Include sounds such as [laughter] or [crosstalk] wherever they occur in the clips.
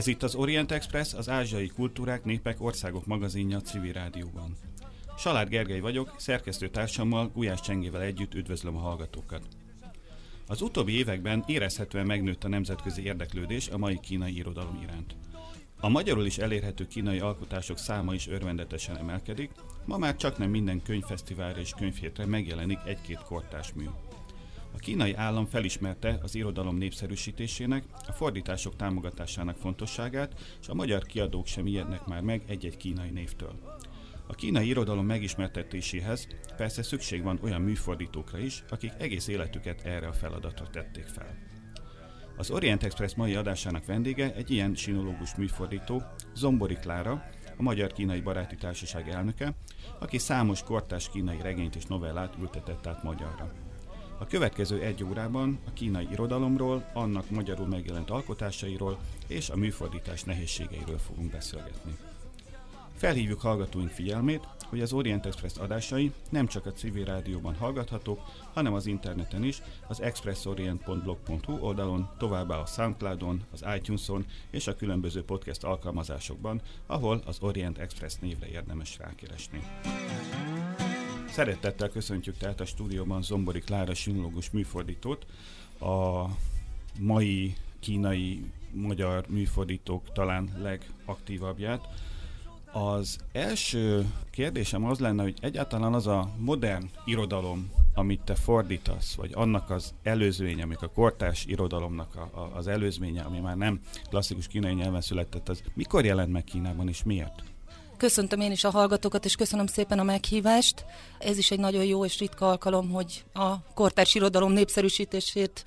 Ez itt az Orient Express, az ázsiai kultúrák, népek, országok magazinja a civil rádióban. Salád Gergely vagyok, szerkesztő társammal, Gulyás Csengével együtt üdvözlöm a hallgatókat. Az utóbbi években érezhetően megnőtt a nemzetközi érdeklődés a mai kínai irodalom iránt. A magyarul is elérhető kínai alkotások száma is örvendetesen emelkedik, ma már csak nem minden könyvfesztiválra és könyvhétre megjelenik egy-két kortás mű. A kínai állam felismerte az irodalom népszerűsítésének, a fordítások támogatásának fontosságát, és a magyar kiadók sem ijednek már meg egy-egy kínai névtől. A kínai irodalom megismertetéséhez persze szükség van olyan műfordítókra is, akik egész életüket erre a feladatra tették fel. Az Orient Express mai adásának vendége egy ilyen sinológus műfordító, Zombori Klára, a Magyar-Kínai Baráti Társaság elnöke, aki számos kortás kínai regényt és novellát ültetett át magyarra. A következő egy órában a kínai irodalomról, annak magyarul megjelent alkotásairól és a műfordítás nehézségeiről fogunk beszélgetni. Felhívjuk hallgatóink figyelmét, hogy az Orient Express adásai nem csak a civil rádióban hallgathatók, hanem az interneten is, az expressorient.blog.hu oldalon, továbbá a Soundcloudon, az iTunes-on és a különböző podcast alkalmazásokban, ahol az Orient Express névre érdemes rákeresni. Szeretettel köszöntjük tehát a stúdióban Zombori Klára sinológus műfordítót, a mai kínai magyar műfordítók talán legaktívabbját. Az első kérdésem az lenne, hogy egyáltalán az a modern irodalom, amit te fordítasz, vagy annak az előzménye, amik a kortás irodalomnak a, a, az előzménye, ami már nem klasszikus kínai nyelven született, az mikor jelent meg Kínában és miért? Köszöntöm én is a hallgatókat, és köszönöm szépen a meghívást. Ez is egy nagyon jó és ritka alkalom, hogy a kortárs irodalom népszerűsítését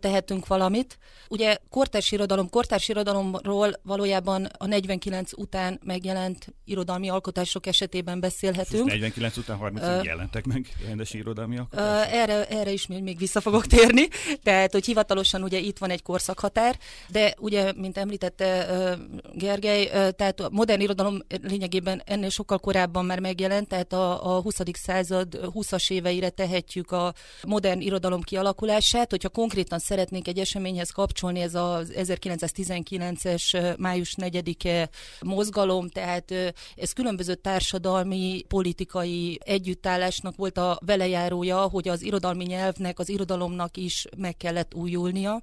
tehetünk valamit. Ugye kortárs irodalom, kortárs irodalomról valójában a 49 után megjelent irodalmi alkotások esetében beszélhetünk. 49 után 30 uh, jelentek meg rendes irodalmi alkotások? Uh, erre, erre is még, még vissza fogok térni. Tehát, hogy hivatalosan ugye itt van egy korszakhatár, de ugye, mint említette uh, Gergely, uh, tehát a modern irodalom lényeg lényegében ennél sokkal korábban már megjelent, tehát a, a 20. század 20-as éveire tehetjük a modern irodalom kialakulását. Hogyha konkrétan szeretnénk egy eseményhez kapcsolni, ez az 1919-es május 4-e mozgalom, tehát ez különböző társadalmi, politikai együttállásnak volt a velejárója, hogy az irodalmi nyelvnek, az irodalomnak is meg kellett újulnia.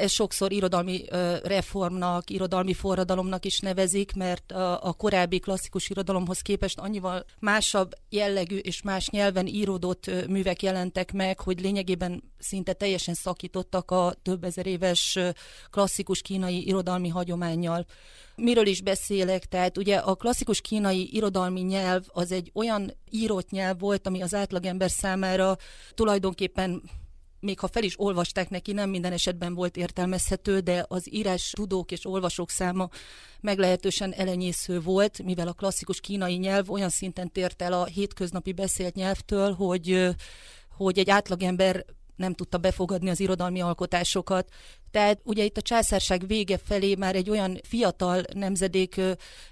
Ez sokszor irodalmi reformnak, irodalmi forradalomnak is nevezik, mert a, korábbi klasszikus irodalomhoz képest annyival másabb jellegű és más nyelven íródott művek jelentek meg, hogy lényegében szinte teljesen szakítottak a több ezer éves klasszikus kínai irodalmi hagyományjal. Miről is beszélek? Tehát ugye a klasszikus kínai irodalmi nyelv az egy olyan írott nyelv volt, ami az átlagember számára tulajdonképpen még ha fel is olvasták neki, nem minden esetben volt értelmezhető, de az írás tudók és olvasók száma meglehetősen elenyésző volt, mivel a klasszikus kínai nyelv olyan szinten tért el a hétköznapi beszélt nyelvtől, hogy hogy egy átlagember nem tudta befogadni az irodalmi alkotásokat. Tehát ugye itt a császárság vége felé már egy olyan fiatal nemzedék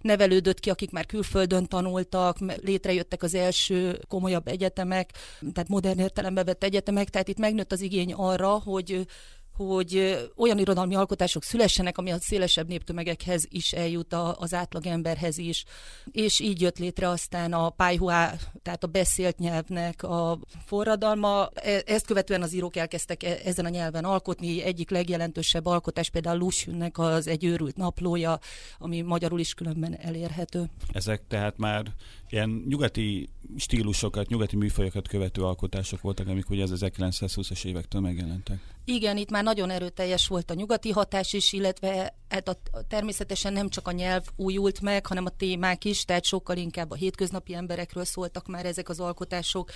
nevelődött ki, akik már külföldön tanultak, létrejöttek az első komolyabb egyetemek, tehát modern értelembe vett egyetemek, tehát itt megnőtt az igény arra, hogy hogy olyan irodalmi alkotások szülessenek, ami a szélesebb néptömegekhez is eljut, a, az átlagemberhez is. És így jött létre aztán a pályhuá, tehát a beszélt nyelvnek a forradalma. E, ezt követően az írók elkezdtek e, ezen a nyelven alkotni. Egyik legjelentősebb alkotás például Lusünnek az Egy őrült naplója, ami magyarul is különben elérhető. Ezek tehát már ilyen nyugati stílusokat, nyugati műfajokat követő alkotások voltak, amik ugye az 1920-as évektől megjelentek. Igen, itt már nagyon erőteljes volt a nyugati hatás is, illetve hát a, természetesen nem csak a nyelv újult meg, hanem a témák is, tehát sokkal inkább a hétköznapi emberekről szóltak már ezek az alkotások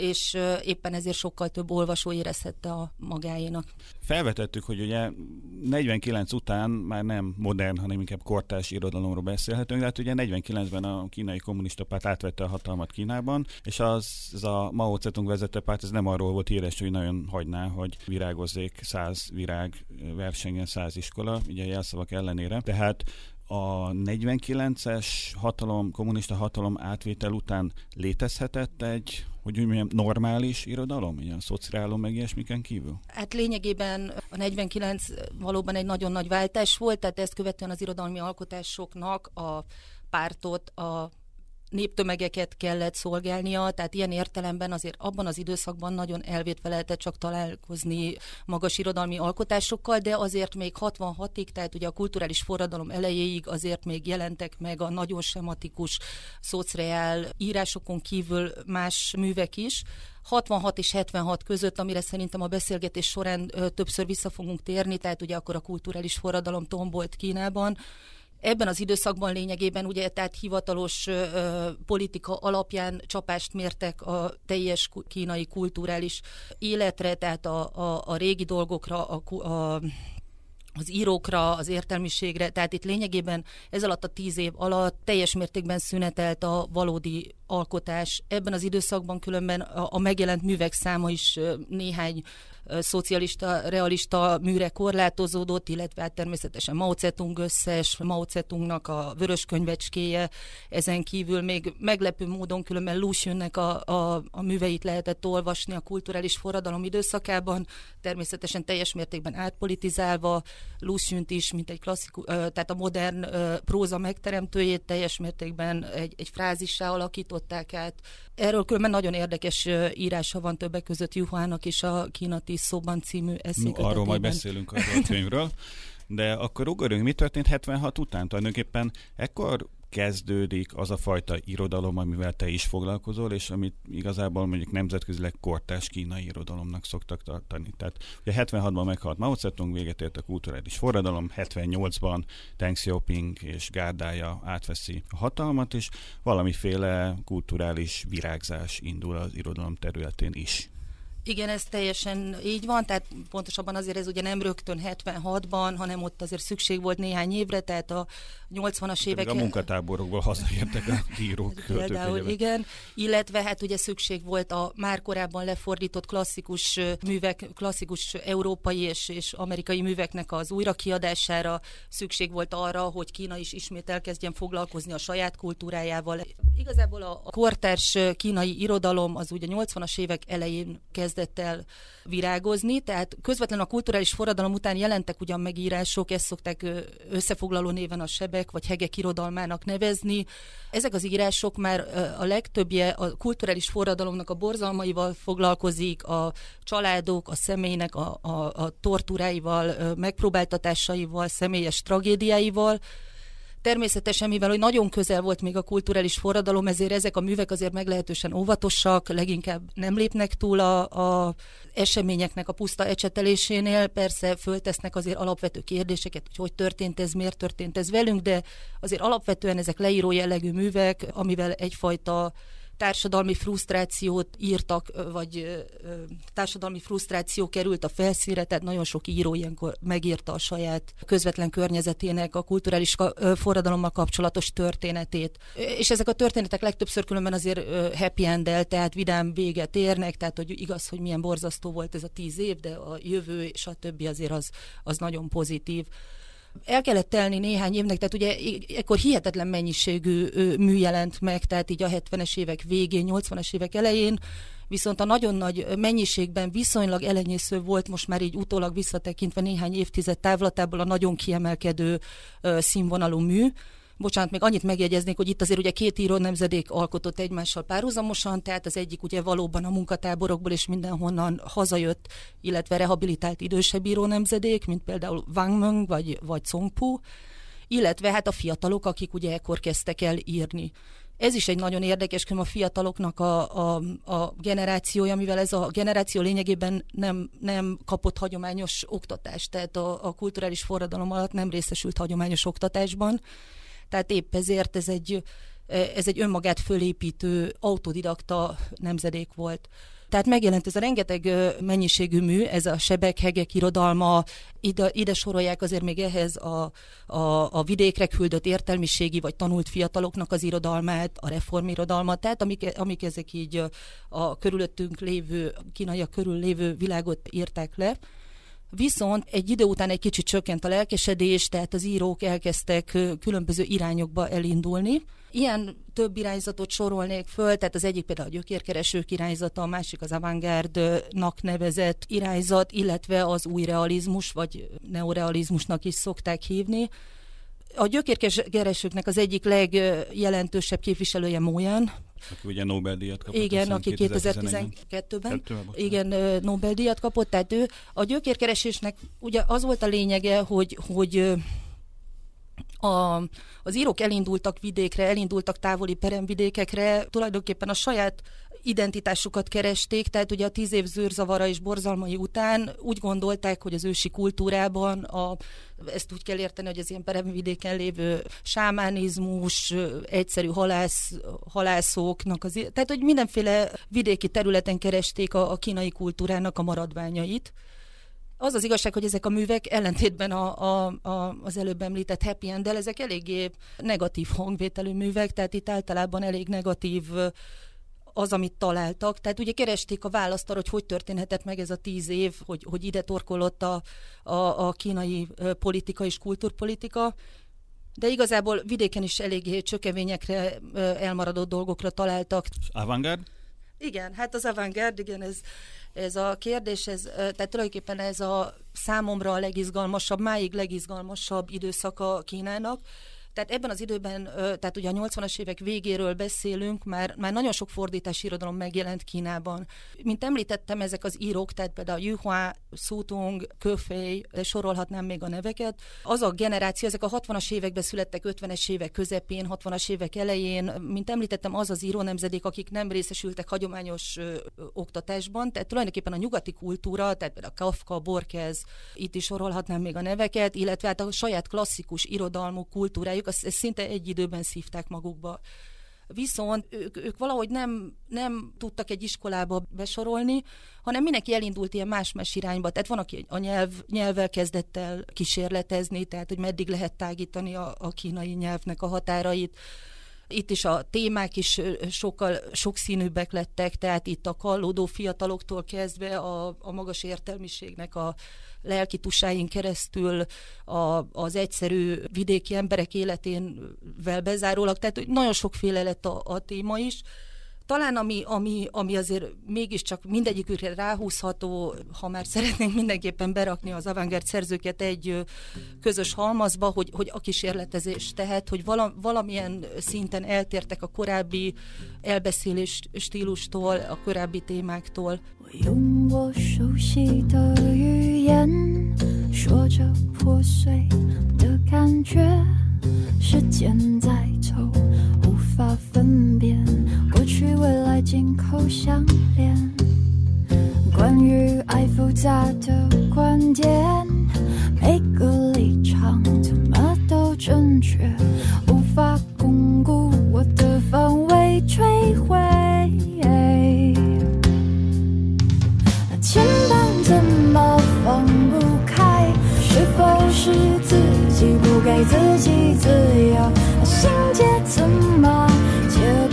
és éppen ezért sokkal több olvasó érezhette a magáénak. Felvetettük, hogy ugye 49 után már nem modern, hanem inkább kortás irodalomról beszélhetünk, de hát ugye 49-ben a kínai kommunista párt átvette a hatalmat Kínában, és az, az a Mao Zedong vezette párt, ez nem arról volt híres, hogy nagyon hagyná, hogy virágozzék száz virág versenyen száz iskola, ugye a jelszavak ellenére. Tehát a 49-es hatalom, kommunista hatalom átvétel után létezhetett egy, hogy úgy mondjam, normális irodalom, ilyen szociálom meg ilyesmiken kívül? Hát lényegében a 49 valóban egy nagyon nagy váltás volt, tehát ezt követően az irodalmi alkotásoknak a pártot, a néptömegeket kellett szolgálnia, tehát ilyen értelemben azért abban az időszakban nagyon elvétve lehetett csak találkozni magas irodalmi alkotásokkal, de azért még 66-ig, tehát ugye a kulturális forradalom elejéig azért még jelentek meg a nagyon sematikus szociál írásokon kívül más művek is, 66 és 76 között, amire szerintem a beszélgetés során többször vissza fogunk térni, tehát ugye akkor a kulturális forradalom tombolt Kínában, Ebben az időszakban lényegében ugye tehát hivatalos ö, politika alapján csapást mértek a teljes kínai kulturális életre, tehát a, a, a régi dolgokra, a, a az írókra, az értelmiségre, tehát itt lényegében ez alatt a tíz év alatt teljes mértékben szünetelt a valódi alkotás. Ebben az időszakban különben a, a megjelent művek száma is néhány szocialista, realista műre korlátozódott, illetve hát természetesen Mao Zedong összes, Mao Zedongnak a vörös könyvecskéje, ezen kívül még meglepő módon különben Lu Xunnek a, a, a műveit lehetett olvasni a kulturális forradalom időszakában, természetesen teljes mértékben átpolitizálva, Lu Xunt is, mint egy klasszikus, tehát a modern próza megteremtőjét teljes mértékben egy, egy frázissá alakították át. Erről különben nagyon érdekes írása van többek között Juhának is a kínati szóban című eszékötetében. No, arról majd beszélünk a [laughs] könyvről. De akkor ugorjunk, mi történt 76 után? Tulajdonképpen ekkor kezdődik az a fajta irodalom, amivel te is foglalkozol, és amit igazából mondjuk nemzetközileg kortás kínai irodalomnak szoktak tartani. Tehát ugye 76-ban meghalt Mao Zedong, véget ért a kulturális forradalom, 78-ban Deng Xiaoping és gárdája átveszi a hatalmat, és valamiféle kulturális virágzás indul az irodalom területén is. Igen, ez teljesen így van, tehát pontosabban azért ez ugye nem rögtön 76-ban, hanem ott azért szükség volt néhány évre, tehát a 80-as évek... A munkatáborokból hazaértek a írók, [laughs] Például igen, illetve hát ugye szükség volt a már korábban lefordított klasszikus művek, klasszikus európai és, és amerikai műveknek az újrakiadására, szükség volt arra, hogy Kína is ismét elkezdjen foglalkozni a saját kultúrájával. Igazából a kortárs kínai irodalom az ugye 80-as évek elején kezdett el virágozni, tehát közvetlenül a kulturális forradalom után jelentek ugyan megírások, ezt szokták összefoglaló néven a sebek vagy hegek irodalmának nevezni. Ezek az írások már a legtöbbje a kulturális forradalomnak a borzalmaival foglalkozik, a családok, a személynek a, a, a tortúráival, megpróbáltatásaival, személyes tragédiáival, Természetesen, mivel hogy nagyon közel volt még a kulturális forradalom, ezért ezek a művek azért meglehetősen óvatosak, leginkább nem lépnek túl a, a eseményeknek a puszta ecsetelésénél. Persze föltesznek azért alapvető kérdéseket, hogy hogy történt ez, miért történt ez velünk, de azért alapvetően ezek leíró jellegű művek, amivel egyfajta társadalmi frusztrációt írtak, vagy társadalmi frusztráció került a felszínre, tehát nagyon sok író ilyenkor megírta a saját közvetlen környezetének a kulturális forradalommal kapcsolatos történetét. És ezek a történetek legtöbbször különben azért happy end tehát vidám véget érnek, tehát hogy igaz, hogy milyen borzasztó volt ez a tíz év, de a jövő és a többi azért az, az nagyon pozitív. El kellett telni néhány évnek, tehát ugye ekkor hihetetlen mennyiségű mű jelent meg, tehát így a 70-es évek végén, 80-es évek elején, viszont a nagyon nagy mennyiségben viszonylag elenyésző volt most már így utólag visszatekintve néhány évtized távlatából a nagyon kiemelkedő színvonalú mű, Bocsánat, még annyit megjegyeznék, hogy itt azért ugye két író nemzedék alkotott egymással párhuzamosan, tehát az egyik ugye valóban a munkatáborokból és mindenhonnan hazajött, illetve rehabilitált idősebb író nemzedék, mint például Wang Meng vagy, vagy Pu, illetve hát a fiatalok, akik ugye ekkor kezdtek el írni. Ez is egy nagyon érdekes, hogy a fiataloknak a, a, a generációja, mivel ez a generáció lényegében nem, nem kapott hagyományos oktatást, tehát a, a kulturális forradalom alatt nem részesült hagyományos oktatásban, tehát épp ezért ez egy, ez egy önmagát fölépítő autodidakta nemzedék volt. Tehát megjelent ez a rengeteg mennyiségű mű, ez a sebek, hegek irodalma, ide, ide sorolják azért még ehhez a, a, a vidékre küldött értelmiségi vagy tanult fiataloknak az irodalmát, a reformirodalmat, tehát amik, amik ezek így a körülöttünk lévő, kínaiak körül lévő világot írták le. Viszont egy idő után egy kicsit csökkent a lelkesedés, tehát az írók elkezdtek különböző irányokba elindulni. Ilyen több irányzatot sorolnék föl, tehát az egyik például a gyökérkeresők irányzata, a másik az avantgárdnak nevezett irányzat, illetve az új realizmus, vagy neorealizmusnak is szokták hívni. A gyökérkeresőknek az egyik legjelentősebb képviselője Móján, aki ugye Nobel-díjat kapott. Igen, aki 2012-ben igen, Nobel-díjat kapott, tehát ő a gyökérkeresésnek ugye az volt a lényege, hogy, hogy a, az írók elindultak vidékre, elindultak távoli peremvidékekre, tulajdonképpen a saját identitásukat keresték, tehát ugye a tíz év zűrzavara és borzalmai után úgy gondolták, hogy az ősi kultúrában a, ezt úgy kell érteni, hogy az ilyen peremvidéken lévő sámánizmus, egyszerű halász, halászóknak, az, tehát hogy mindenféle vidéki területen keresték a, a kínai kultúrának a maradványait. Az az igazság, hogy ezek a művek ellentétben a, a, a, az előbb említett happy end ezek eléggé negatív hangvételű művek, tehát itt általában elég negatív az, amit találtak. Tehát ugye keresték a választ arra, hogy hogy történhetett meg ez a tíz év, hogy, hogy ide torkolott a, a, a kínai politika és kultúrpolitika, de igazából vidéken is eléggé csökevényekre, elmaradott dolgokra találtak. Avantgard? Igen, hát az avantgard, igen, ez, ez a kérdés, ez, tehát tulajdonképpen ez a számomra a legizgalmasabb, máig legizgalmasabb időszaka Kínának, tehát ebben az időben, tehát ugye a 80-as évek végéről beszélünk, már, már nagyon sok fordítási irodalom megjelent Kínában. Mint említettem, ezek az írók, tehát például Yu Hua, Su Tung, Köfei, de sorolhatnám még a neveket. Az a generáció, ezek a 60-as években születtek, 50-es évek közepén, 60-as évek elején, mint említettem, az az író nemzedék, akik nem részesültek hagyományos ö, oktatásban, tehát tulajdonképpen a nyugati kultúra, tehát például Kafka, Borkez, itt is sorolhatnám még a neveket, illetve hát a saját klasszikus irodalmú kultúrájuk, ők azt, szinte egy időben szívták magukba. Viszont ők, ők valahogy nem, nem tudtak egy iskolába besorolni, hanem mindenki elindult ilyen más-más irányba. Tehát van, aki a nyelv, nyelvvel kezdett el kísérletezni, tehát hogy meddig lehet tágítani a, a kínai nyelvnek a határait. Itt is a témák is sokkal sokszínűbbek lettek, tehát itt a kallódó fiataloktól kezdve a, a magas értelmiségnek a, lelkitusáin keresztül a, az egyszerű vidéki emberek életénvel bezárólag, tehát nagyon sokféle lett a, a téma is. Talán ami, ami, ami azért mégiscsak mindegyikükre ráhúzható, ha már szeretnénk mindenképpen berakni az avantgárd szerzőket egy közös halmazba, hogy, hogy a kísérletezés, tehát, hogy vala, valamilyen szinten eltértek a korábbi elbeszélés stílustól, a korábbi témáktól. 用我熟悉的语言说着破碎的感觉，时间在走，无法分辨 去未来紧扣相连。关于爱复杂的观点，每个立场怎么都正确，无法巩固我的防卫，摧毁。牵绊怎么放不开？是否是自己不给自己自由？心结怎么解？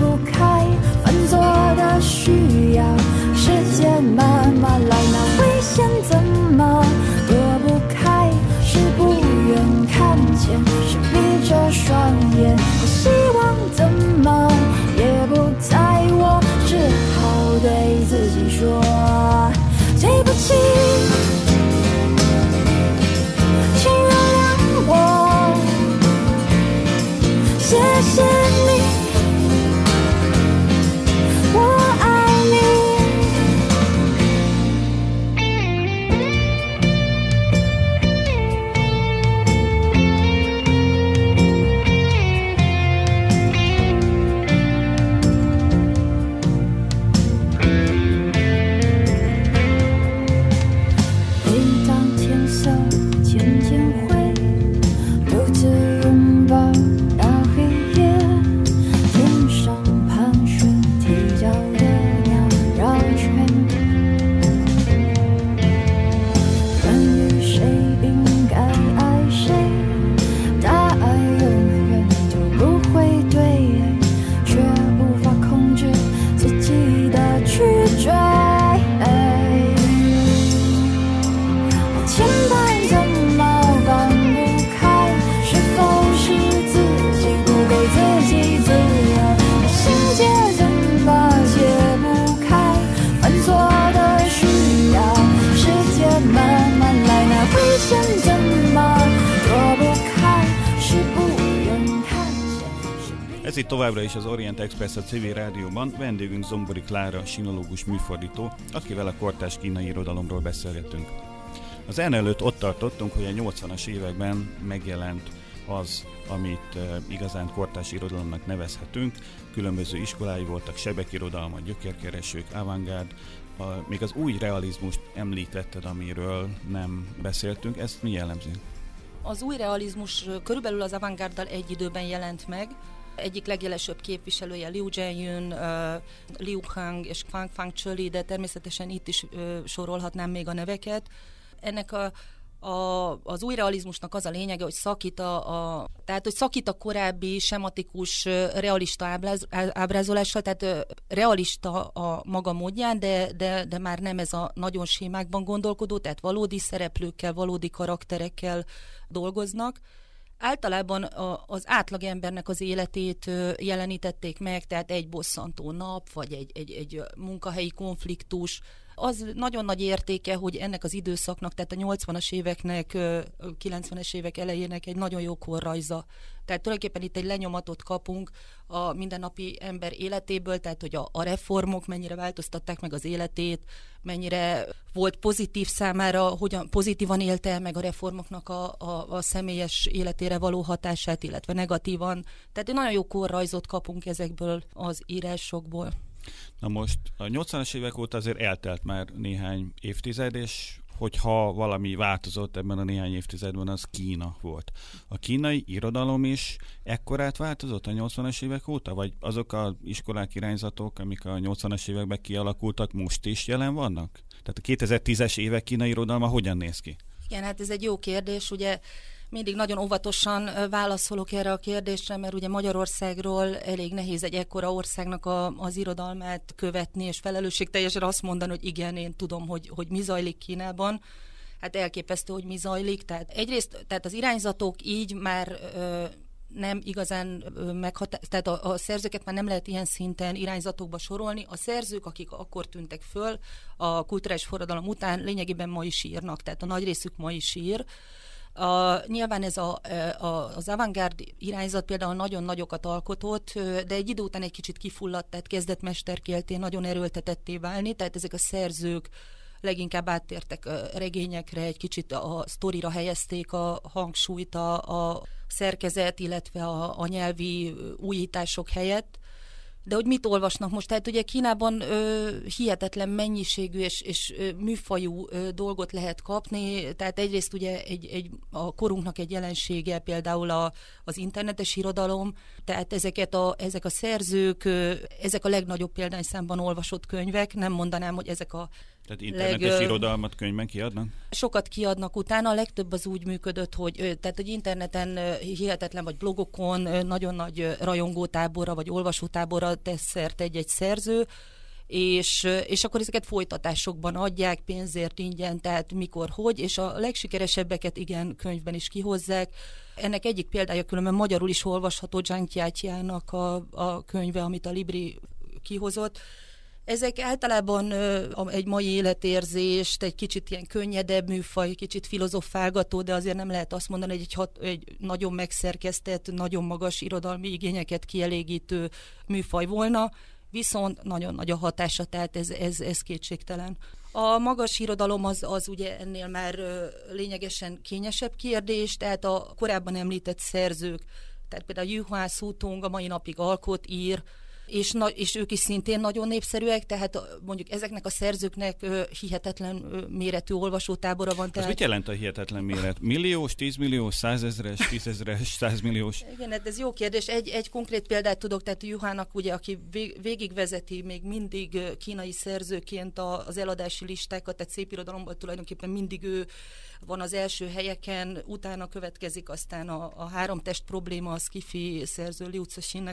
做的需要时间慢慢来，那危险怎么躲不开？是不愿看见，是闭着双眼。希望怎么也不在我，只好对自己说。对不起，请原谅我，谢谢 továbbra is az Orient Express a CV rádióban, vendégünk Zombori Klára, sinológus műfordító, akivel a kortás kínai irodalomról beszélgetünk. Az en előtt ott tartottunk, hogy a 80-as években megjelent az, amit igazán kortás irodalomnak nevezhetünk. Különböző iskolái voltak, sebekirodalma, gyökérkeresők, avantgárd, a, még az új realizmust említetted, amiről nem beszéltünk. Ezt mi jellemzi? Az új realizmus körülbelül az avantgárddal egy időben jelent meg, egyik legjelesebb képviselője Liu Jianyun, uh, Liu Hang és Fang Fang Chöli, de természetesen itt is uh, sorolhatnám még a neveket. Ennek a a, az új realizmusnak az a lényege, hogy szakít a, a, tehát, hogy szakít a korábbi sematikus, realista ábráz, ábrázolással, tehát realista a maga módján, de, de, de már nem ez a nagyon sémákban gondolkodó, tehát valódi szereplőkkel, valódi karakterekkel dolgoznak. Általában a, az átlagembernek az életét jelenítették meg, tehát egy bosszantó nap, vagy egy, egy, egy munkahelyi konfliktus, az nagyon nagy értéke, hogy ennek az időszaknak, tehát a 80-as éveknek, 90-es évek elejének egy nagyon jó korrajza. Tehát tulajdonképpen itt egy lenyomatot kapunk a mindennapi ember életéből, tehát hogy a, a reformok mennyire változtatták meg az életét, mennyire volt pozitív számára, hogyan pozitívan élte meg a reformoknak a, a, a személyes életére való hatását, illetve negatívan. Tehát egy nagyon jó korrajzot kapunk ezekből az írásokból. Na most a 80-as évek óta azért eltelt már néhány évtized, és hogyha valami változott ebben a néhány évtizedben, az Kína volt. A kínai irodalom is ekkorát változott a 80-as évek óta? Vagy azok az iskolák irányzatok, amik a 80-as években kialakultak, most is jelen vannak? Tehát a 2010-es évek kínai irodalma hogyan néz ki? Igen, hát ez egy jó kérdés. Ugye mindig nagyon óvatosan válaszolok erre a kérdésre, mert ugye Magyarországról elég nehéz egy ekkora országnak a, az irodalmát követni, és felelősségteljesen azt mondani, hogy igen, én tudom, hogy, hogy mi zajlik Kínában. Hát elképesztő, hogy mi zajlik. Tehát egyrészt tehát az irányzatok így már ö, nem igazán meghatá- tehát a, a szerzőket már nem lehet ilyen szinten irányzatokba sorolni. A szerzők, akik akkor tűntek föl a kulturális forradalom után, lényegében ma is írnak, tehát a nagy részük ma is ír. A, nyilván ez a, a, az avantgárd irányzat például nagyon nagyokat alkotott, de egy idő után egy kicsit kifulladt, tehát kezdett mesterkélté nagyon erőltetetté válni, tehát ezek a szerzők leginkább áttértek regényekre, egy kicsit a sztorira helyezték a hangsúlyt, a, a szerkezet, illetve a, a nyelvi újítások helyett de hogy mit olvasnak most? Tehát ugye Kínában ö, hihetetlen mennyiségű és, és műfajú ö, dolgot lehet kapni, tehát egyrészt ugye egy, egy, a korunknak egy jelensége például a, az internetes irodalom, tehát ezeket a, ezek a szerzők, ö, ezek a legnagyobb példányszámban olvasott könyvek, nem mondanám, hogy ezek a tehát internetes leg, irodalmat könyvben kiadnak? Sokat kiadnak utána, a legtöbb az úgy működött, hogy tehát hogy interneten hihetetlen, vagy blogokon nagyon nagy rajongótáborra, vagy olvasótáborra tesz szert egy-egy szerző, és, és akkor ezeket folytatásokban adják pénzért ingyen, tehát mikor, hogy, és a legsikeresebbeket igen könyvben is kihozzák. Ennek egyik példája különben magyarul is olvasható Zhang a, a könyve, amit a Libri kihozott, ezek általában egy mai életérzést, egy kicsit ilyen könnyedebb műfaj, kicsit filozofálgató, de azért nem lehet azt mondani, hogy egy, hat, egy nagyon megszerkesztett, nagyon magas irodalmi igényeket kielégítő műfaj volna, viszont nagyon nagy a hatása, tehát ez, ez, ez kétségtelen. A magas irodalom az, az ugye ennél már lényegesen kényesebb kérdés, tehát a korábban említett szerzők, tehát például Juhá Szútunk a mai napig alkot, ír, és, na, és ők is szintén nagyon népszerűek, tehát mondjuk ezeknek a szerzőknek hihetetlen méretű olvasótábora van. Tehát... Ez mit jelent a hihetetlen méret? Milliós, tízmilliós, százezres, tízezres, százmilliós? Igen, hát ez jó kérdés. Egy, egy konkrét példát tudok, tehát Juhának, ugye, aki végigvezeti még mindig kínai szerzőként az eladási listákat, tehát szép irodalomban tulajdonképpen mindig ő van az első helyeken, utána következik aztán a, a három test probléma, a Skifi szerző Liu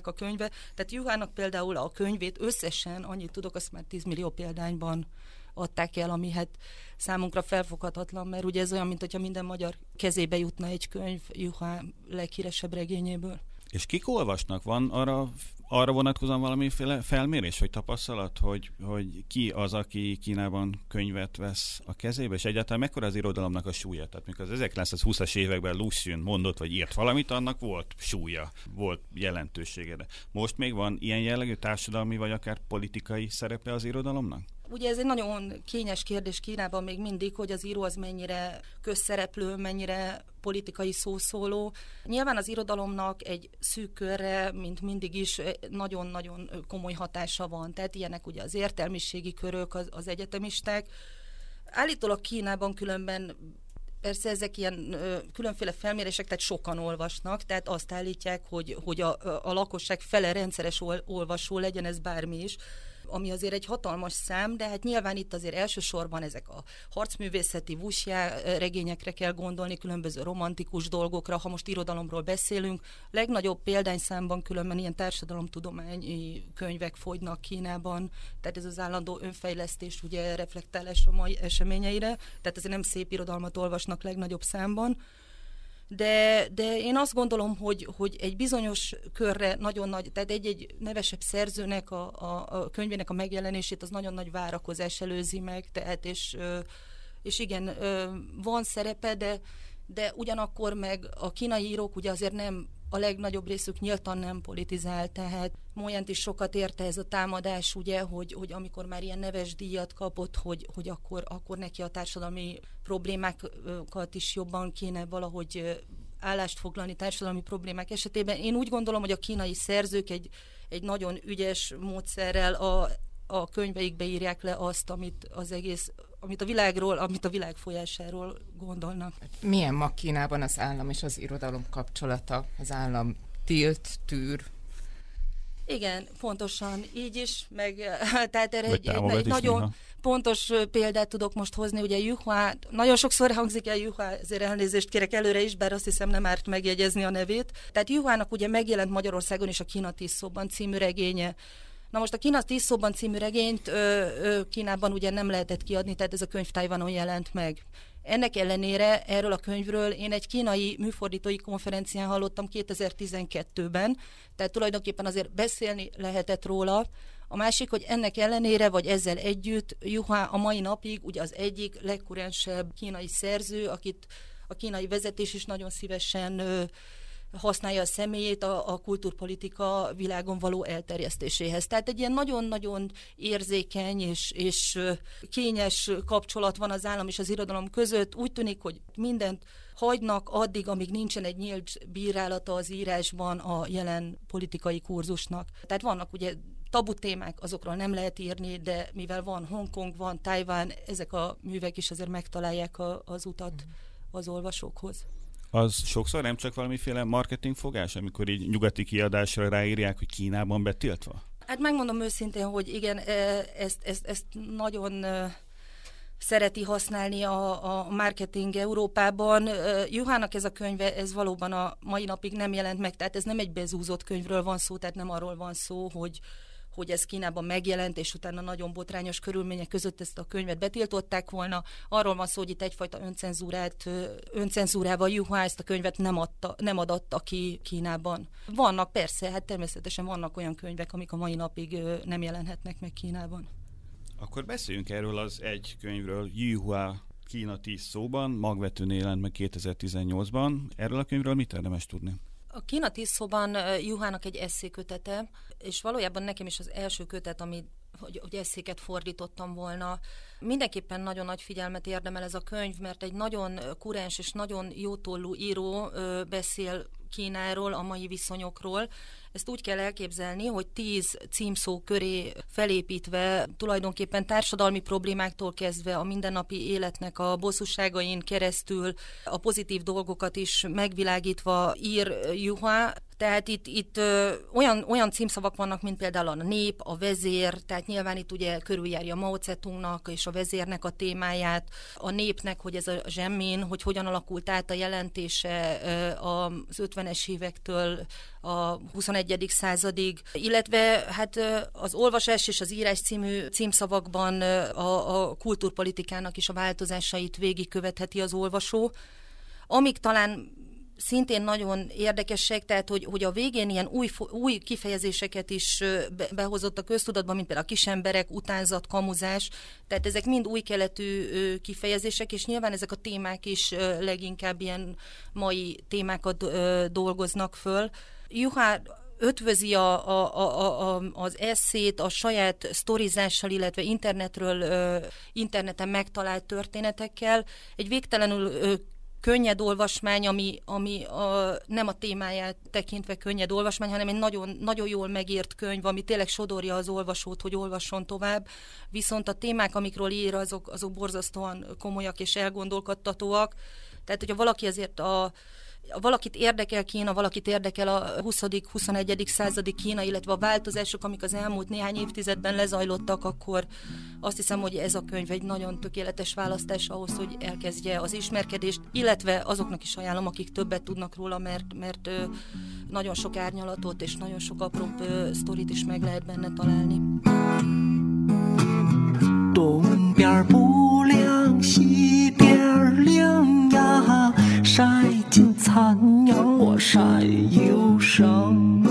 a könyve. Tehát Juhának például a könyvét összesen, annyit tudok, azt már 10 millió példányban adták el, ami hát számunkra felfoghatatlan, mert ugye ez olyan, mint hogyha minden magyar kezébe jutna egy könyv Juhá leghíresebb regényéből. És kik olvasnak? Van arra arra vonatkozóan valamiféle felmérés vagy tapasztalat, hogy, hogy ki az, aki Kínában könyvet vesz a kezébe, és egyáltalán mekkora az irodalomnak a súlya? Tehát mikor az 1920-as években Lu Xun mondott vagy írt valamit, annak volt súlya, volt jelentősége. De most még van ilyen jellegű társadalmi vagy akár politikai szerepe az irodalomnak? Ugye ez egy nagyon kényes kérdés Kínában még mindig, hogy az író az mennyire közszereplő, mennyire politikai szószóló. Nyilván az irodalomnak egy szűk körre, mint mindig is, nagyon-nagyon komoly hatása van. Tehát ilyenek ugye az értelmiségi körök, az, az egyetemisták. Állítólag Kínában különben Persze ezek ilyen ö, különféle felmérések, tehát sokan olvasnak, tehát azt állítják, hogy, hogy a, a lakosság fele rendszeres ol, olvasó legyen ez bármi is ami azért egy hatalmas szám, de hát nyilván itt azért elsősorban ezek a harcművészeti vusjá regényekre kell gondolni, különböző romantikus dolgokra, ha most irodalomról beszélünk. Legnagyobb példányszámban különben ilyen társadalomtudományi könyvek fogynak Kínában, tehát ez az állandó önfejlesztés ugye reflektálás a mai eseményeire, tehát ezért nem szép irodalmat olvasnak legnagyobb számban de, de én azt gondolom, hogy, hogy egy bizonyos körre nagyon nagy, tehát egy-egy nevesebb szerzőnek a, a, a könyvének a megjelenését az nagyon nagy várakozás előzi meg, tehát és, és igen, van szerepe, de, de ugyanakkor meg a kínai írók ugye azért nem a legnagyobb részük nyíltan nem politizál, tehát Molyent is sokat érte ez a támadás, ugye, hogy, hogy amikor már ilyen neves díjat kapott, hogy, hogy akkor, akkor neki a társadalmi problémákat is jobban kéne valahogy állást foglalni társadalmi problémák esetében. Én úgy gondolom, hogy a kínai szerzők egy, egy nagyon ügyes módszerrel a, a könyveikbe írják le azt, amit az egész, amit a világról, amit a világ folyásáról gondolnak. Milyen ma Kínában az állam és az irodalom kapcsolata? Az állam tilt, tűr, igen, pontosan így is, meg [laughs] tehát erre egy, egy nagyon néha. pontos példát tudok most hozni, ugye Juhua, nagyon sokszor hangzik el Juhua, ezért elnézést kérek előre is, bár azt hiszem nem árt megjegyezni a nevét. Tehát Juhának ugye megjelent Magyarországon is a Kína tízszóban című regénye, Na most a Kína tíz szóban című regényt ö, ö, Kínában ugye nem lehetett kiadni, tehát ez a könyv Tajvanon jelent meg. Ennek ellenére erről a könyvről én egy kínai műfordítói konferencián hallottam 2012-ben, tehát tulajdonképpen azért beszélni lehetett róla. A másik, hogy ennek ellenére, vagy ezzel együtt, Juha a mai napig ugye az egyik legkurensebb kínai szerző, akit a kínai vezetés is nagyon szívesen ö, használja a személyét a, a kulturpolitika világon való elterjesztéséhez. Tehát egy ilyen nagyon-nagyon érzékeny és, és kényes kapcsolat van az állam és az irodalom között. Úgy tűnik, hogy mindent hagynak addig, amíg nincsen egy nyílt bírálata az írásban a jelen politikai kurzusnak. Tehát vannak ugye tabu témák, azokról nem lehet írni, de mivel van Hongkong, van Tajván, ezek a művek is azért megtalálják a, az utat az olvasókhoz az sokszor nem csak valamiféle marketing fogás, amikor így nyugati kiadásra ráírják, hogy Kínában betiltva? Hát megmondom őszintén, hogy igen, ezt, ezt, ezt nagyon szereti használni a, a marketing Európában. Juhának ez a könyve, ez valóban a mai napig nem jelent meg, tehát ez nem egy bezúzott könyvről van szó, tehát nem arról van szó, hogy, hogy ez Kínában megjelent, és utána nagyon botrányos körülmények között ezt a könyvet betiltották volna. Arról van szó, hogy itt egyfajta öncenzúrát, öncenzúrával Juha ezt a könyvet nem, adta, nem adatta ki Kínában. Vannak persze, hát természetesen vannak olyan könyvek, amik a mai napig nem jelenhetnek meg Kínában. Akkor beszéljünk erről az egy könyvről, Yuhua Kína 10 szóban, magvetőn jelent meg 2018-ban. Erről a könyvről mit érdemes tudni? A Kína Tiszóban Juhának egy eszékötete, és valójában nekem is az első kötet, ami hogy, hogy eszéket fordítottam volna. Mindenképpen nagyon nagy figyelmet érdemel ez a könyv, mert egy nagyon kurens és nagyon jótollú író beszél Kínáról, a mai viszonyokról. Ezt úgy kell elképzelni, hogy tíz címszó köré felépítve tulajdonképpen társadalmi problémáktól kezdve a mindennapi életnek a bosszúságain keresztül a pozitív dolgokat is megvilágítva ír Juha, tehát itt, itt ö, olyan, olyan címszavak vannak, mint például a nép, a vezér, tehát nyilván itt ugye körüljárja Mao Zedongnak és a vezérnek a témáját, a népnek, hogy ez a zsemmin, hogy hogyan alakult át a jelentése ö, az 50-es évektől a 21. századig, illetve hát az olvasás és az írás című címszavakban a, a kulturpolitikának is a változásait végigkövetheti az olvasó, amik talán szintén nagyon érdekesek, tehát hogy, hogy a végén ilyen új, új kifejezéseket is behozott a köztudatban, mint például a kisemberek, utánzat, kamuzás, tehát ezek mind új keletű kifejezések, és nyilván ezek a témák is leginkább ilyen mai témákat dolgoznak föl. Juhár ötvözi a, a, a, a, az eszét a saját sztorizással, illetve internetről, interneten megtalált történetekkel. Egy végtelenül könnyed olvasmány, ami, ami a, nem a témáját tekintve könnyed olvasmány, hanem egy nagyon, nagyon jól megírt könyv, ami tényleg sodorja az olvasót, hogy olvasson tovább. Viszont a témák, amikről ír, azok, azok borzasztóan komolyak és elgondolkodtatóak. Tehát, hogyha valaki azért a valakit érdekel Kína, valakit érdekel a 20.-21. századi Kína, illetve a változások, amik az elmúlt néhány évtizedben lezajlottak, akkor azt hiszem, hogy ez a könyv egy nagyon tökéletes választás ahhoz, hogy elkezdje az ismerkedést, illetve azoknak is ajánlom, akik többet tudnak róla, mert, mert nagyon sok árnyalatot és nagyon sok apróbb sztorit is meg lehet benne találni. 东边不亮西边亮呀， 晒尽残阳我晒忧伤。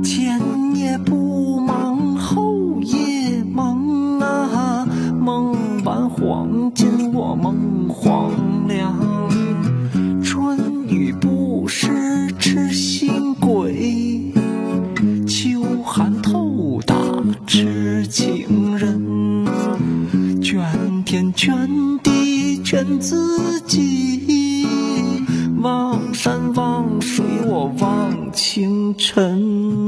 前夜不忙后夜忙啊，梦完黄金我梦黄粱。春雨不湿痴心鬼，秋寒透打痴情人。卷天卷地卷自己，清晨。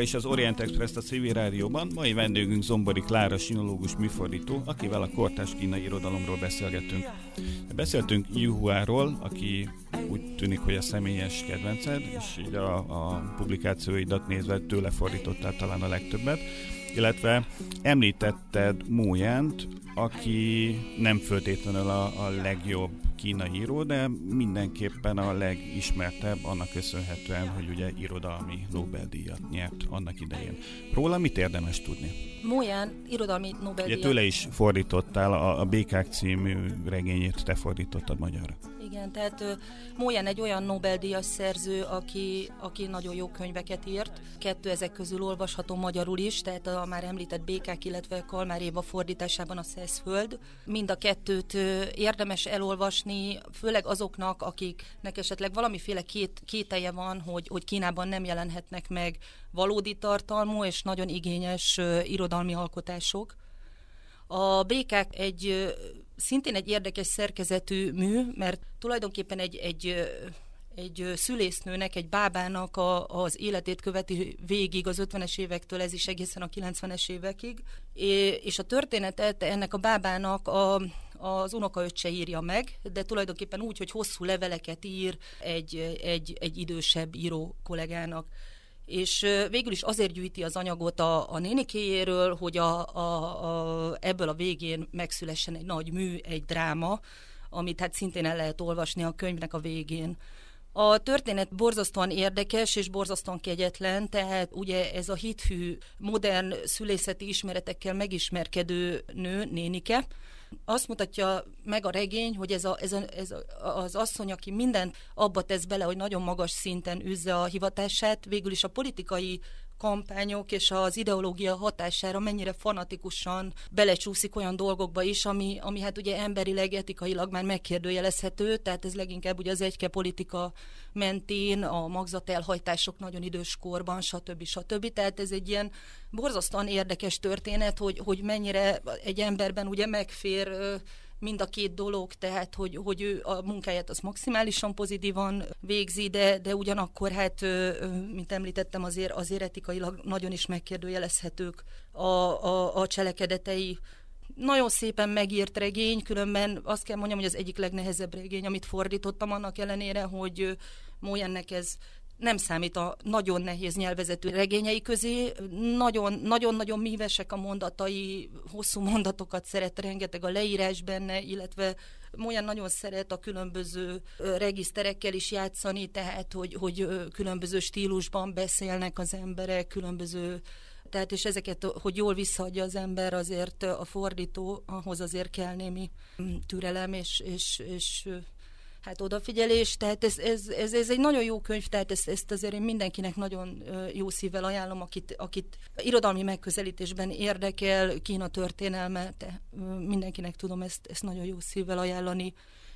Továbbra is az Orient Express a Civil Rádióban. Mai vendégünk Zombori Klára, sinológus műfordító, akivel a kortás kínai irodalomról beszélgetünk. Beszéltünk Yuhuáról, aki úgy tűnik, hogy a személyes kedvenced, és így a, a publikációidat nézve tőle fordítottál talán a legtöbbet illetve említetted Mójánt, aki nem föltétlenül a, a legjobb kínai író, de mindenképpen a legismertebb annak köszönhetően, hogy ugye irodalmi Nobel-díjat nyert annak idején. Róla mit érdemes tudni? Móján irodalmi Nobel-díjat. Ugye tőle is fordítottál, a, a Békák című regényét te fordítottad magyarra. Igen, tehát Móján egy olyan Nobel-díjas szerző, aki, aki nagyon jó könyveket írt. Kettő ezek közül olvasható magyarul is, tehát a már említett Békák, illetve Kalmár Éva fordításában a Szeszföld. Mind a kettőt érdemes elolvasni, főleg azoknak, akiknek esetleg valamiféle két, kételje van, hogy, hogy Kínában nem jelenhetnek meg valódi tartalmú és nagyon igényes irodalmi alkotások. A békák egy szintén egy érdekes szerkezetű mű, mert tulajdonképpen egy, egy egy szülésznőnek, egy bábának a, az életét követi végig az 50-es évektől, ez is egészen a 90-es évekig, és a történetet ennek a bábának a, az unokaöccse írja meg, de tulajdonképpen úgy, hogy hosszú leveleket ír egy, egy, egy idősebb író kollégának és végül is azért gyűjti az anyagot a, a nénikéjéről, hogy a, a, a, ebből a végén megszülessen egy nagy mű, egy dráma, amit hát szintén el lehet olvasni a könyvnek a végén. A történet borzasztóan érdekes és borzasztóan kegyetlen, tehát ugye ez a hithű, modern szülészeti ismeretekkel megismerkedő nő, nénike, azt mutatja meg a regény, hogy ez, a, ez, a, ez a, az asszony, aki mindent abba tesz bele, hogy nagyon magas szinten üzze a hivatását, végül is a politikai kampányok és az ideológia hatására mennyire fanatikusan belecsúszik olyan dolgokba is, ami, ami hát ugye emberileg, etikailag már megkérdőjelezhető, tehát ez leginkább ugye az egyke politika mentén, a magzatelhajtások nagyon idős korban, stb. stb. Tehát ez egy ilyen borzasztóan érdekes történet, hogy, hogy mennyire egy emberben ugye megfér mind a két dolog, tehát hogy, hogy ő a munkáját az maximálisan pozitívan végzi, de, de ugyanakkor hát, mint említettem, azért, azért etikailag nagyon is megkérdőjelezhetők a, a, a cselekedetei. Nagyon szépen megírt regény, különben azt kell mondjam, hogy az egyik legnehezebb regény, amit fordítottam, annak ellenére, hogy Mójennek ez nem számít a nagyon nehéz nyelvezetű regényei közé. Nagyon-nagyon mívesek a mondatai, hosszú mondatokat szeret, rengeteg a leírás benne, illetve olyan nagyon szeret a különböző regiszterekkel is játszani, tehát hogy, hogy különböző stílusban beszélnek az emberek, különböző tehát és ezeket, hogy jól visszaadja az ember, azért a fordító, ahhoz azért kell némi türelem és, és, és hát odafigyelés, tehát ez, ez, ez, ez egy nagyon jó könyv, tehát ezt, ezt azért én mindenkinek nagyon jó szívvel ajánlom, akit, akit irodalmi megközelítésben érdekel, Kína történelme, de mindenkinek tudom ezt, ezt nagyon jó szívvel ajánlani.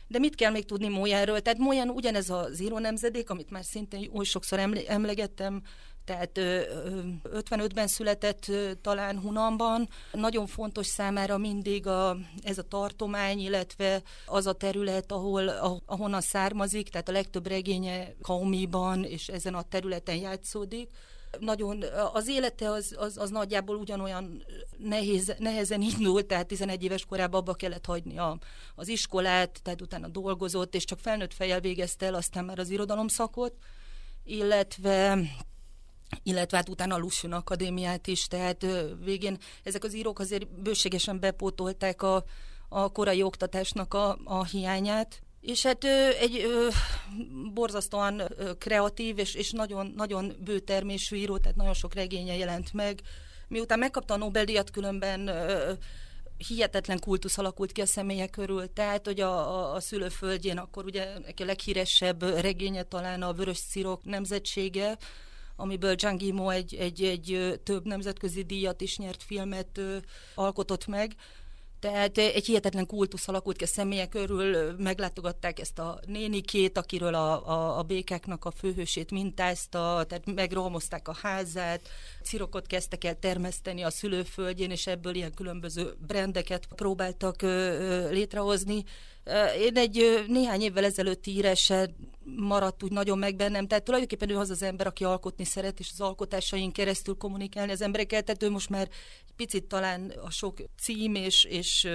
De mit kell még tudni Mójáról? Tehát Móján ugyanez az író nemzedék, amit már szintén oly sokszor emlegettem, tehát 55-ben született talán Hunanban. Nagyon fontos számára mindig a, ez a tartomány, illetve az a terület, ahol, ahonnan származik, tehát a legtöbb regénye Kaumiban és ezen a területen játszódik nagyon, az élete az, az, az nagyjából ugyanolyan nehéz, nehezen indult, tehát 11 éves korában abba kellett hagyni a, az iskolát, tehát utána dolgozott, és csak felnőtt fejjel végezte el aztán már az irodalomszakot, illetve illetve hát utána a Lucian Akadémiát is, tehát végén ezek az írók azért bőségesen bepótolták a, a korai oktatásnak a, a hiányát, és hát egy ö, borzasztóan kreatív és, és nagyon, nagyon bőtermésű író, tehát nagyon sok regénye jelent meg. Miután megkapta a Nobel-díjat, különben ö, hihetetlen kultusz alakult ki a személye körül, tehát, hogy a, a, a szülőföldjén akkor ugye a leghíresebb regénye talán a Vörös Cirok nemzetsége, amiből Zhang Yimou egy, egy, egy több nemzetközi díjat is nyert filmet alkotott meg. Tehát egy hihetetlen kultusz alakult ki a személyek körül, meglátogatták ezt a nénikét, akiről a, a, a békáknak a főhősét mintázta, tehát megromozták a házát, cirokot kezdtek el termeszteni a szülőföldjén, és ebből ilyen különböző brendeket próbáltak ö, ö, létrehozni. Én egy néhány évvel ezelőtti írása maradt úgy nagyon meg bennem, tehát tulajdonképpen ő az az ember, aki alkotni szeret, és az alkotásain keresztül kommunikálni az emberekkel, tehát ő most már picit talán a sok cím és, és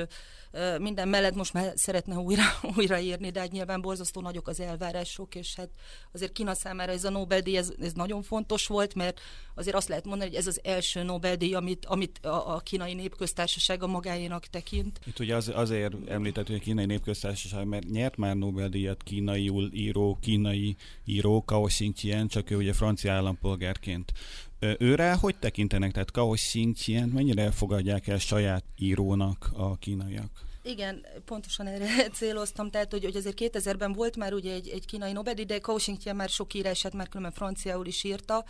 minden mellett most már szeretne újra, [laughs] újraírni, de hát nyilván borzasztó nagyok az elvárások, és hát azért Kína számára ez a Nobel-díj, ez, ez nagyon fontos volt, mert azért azt lehet mondani, hogy ez az első Nobel-díj, amit, amit a, a kínai népköztársaság a magáénak tekint. Itt ugye az, azért említett, hogy a kínai népköztársaság, mert nyert már Nobel-díjat kínaiul író, kínai író, Kao Xinjian, csak ő ugye francia állampolgárként. Őre hogy tekintenek? Tehát Kao Xinjian mennyire elfogadják el saját írónak a kínaiak? Igen, pontosan erre [laughs] céloztam, tehát hogy, hogy azért 2000-ben volt már ugye egy, egy kínai Nobel, de Xinjian már sok írását már különben franciául is írta,